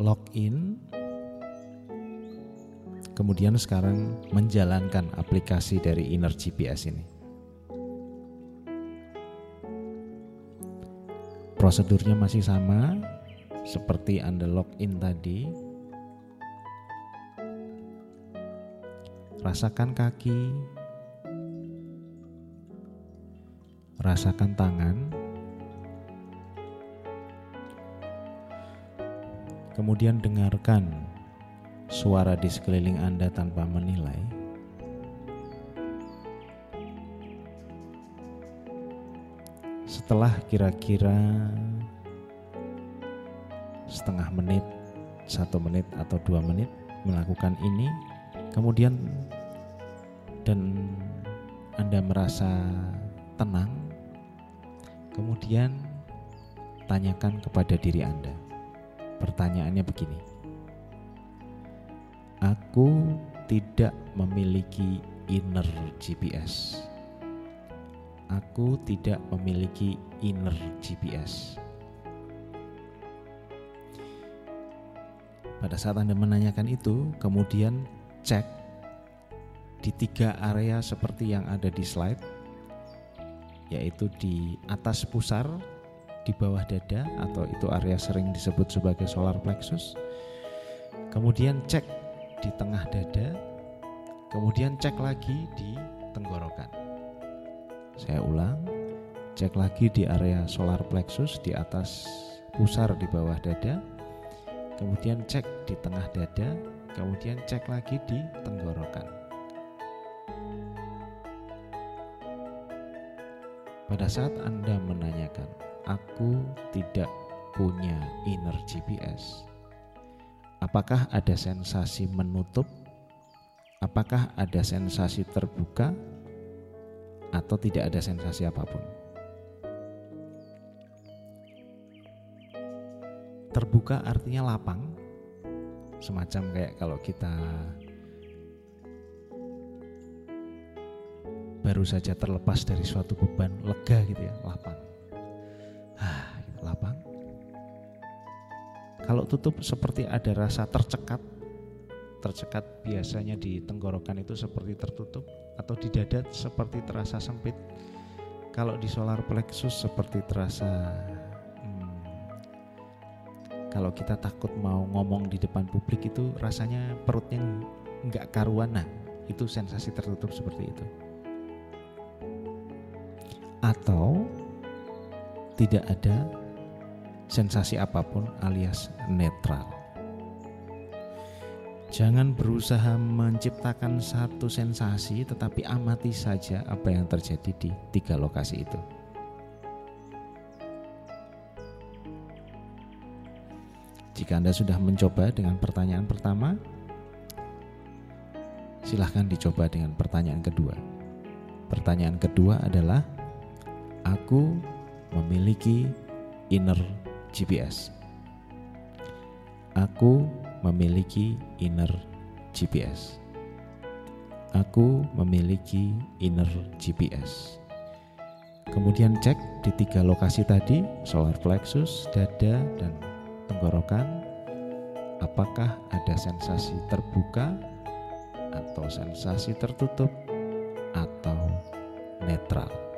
login, kemudian sekarang menjalankan aplikasi dari Inner GPS ini. Prosedurnya masih sama seperti Anda login tadi. Rasakan kaki, rasakan tangan, kemudian dengarkan suara di sekeliling Anda tanpa menilai. Setelah kira-kira setengah menit, satu menit atau dua menit melakukan ini, kemudian dan Anda merasa tenang, Kemudian tanyakan kepada diri Anda. Pertanyaannya begini. Aku tidak memiliki inner GPS. Aku tidak memiliki inner GPS. Pada saat Anda menanyakan itu, kemudian cek di tiga area seperti yang ada di slide yaitu di atas pusar, di bawah dada atau itu area sering disebut sebagai solar plexus. Kemudian cek di tengah dada, kemudian cek lagi di tenggorokan. Saya ulang, cek lagi di area solar plexus di atas pusar di bawah dada, kemudian cek di tengah dada, kemudian cek lagi di tenggorokan. Pada saat Anda menanyakan, "Aku tidak punya inner GPS." Apakah ada sensasi menutup? Apakah ada sensasi terbuka? Atau tidak ada sensasi apa pun? Terbuka artinya lapang, semacam kayak kalau kita baru saja terlepas dari suatu beban lega gitu ya lapang lapang. Kalau tutup seperti ada rasa tercekat tercekat biasanya di tenggorokan itu seperti tertutup atau di dada seperti terasa sempit. Kalau di solar plexus seperti terasa hmm, kalau kita takut mau ngomong di depan publik itu rasanya perutnya nggak karuan. Nah itu sensasi tertutup seperti itu. Atau tidak ada sensasi apa pun alias netral. Jangan berusaha menciptakan satu sensasi, tetapi amati saja apa yang terjadi di tiga lokasi itu. Jika Anda sudah mencoba dengan pertanyaan pertama, silahkan dicoba dengan pertanyaan kedua. Pertanyaan kedua adalah: aku memiliki inner GPS. Aku memiliki inner GPS. Aku memiliki inner GPS. Kemudian cek di tiga lokasi tadi, solar plexus, dada, dan tenggorokan. Apakah ada sensasi terbuka atau sensasi tertutup atau netral?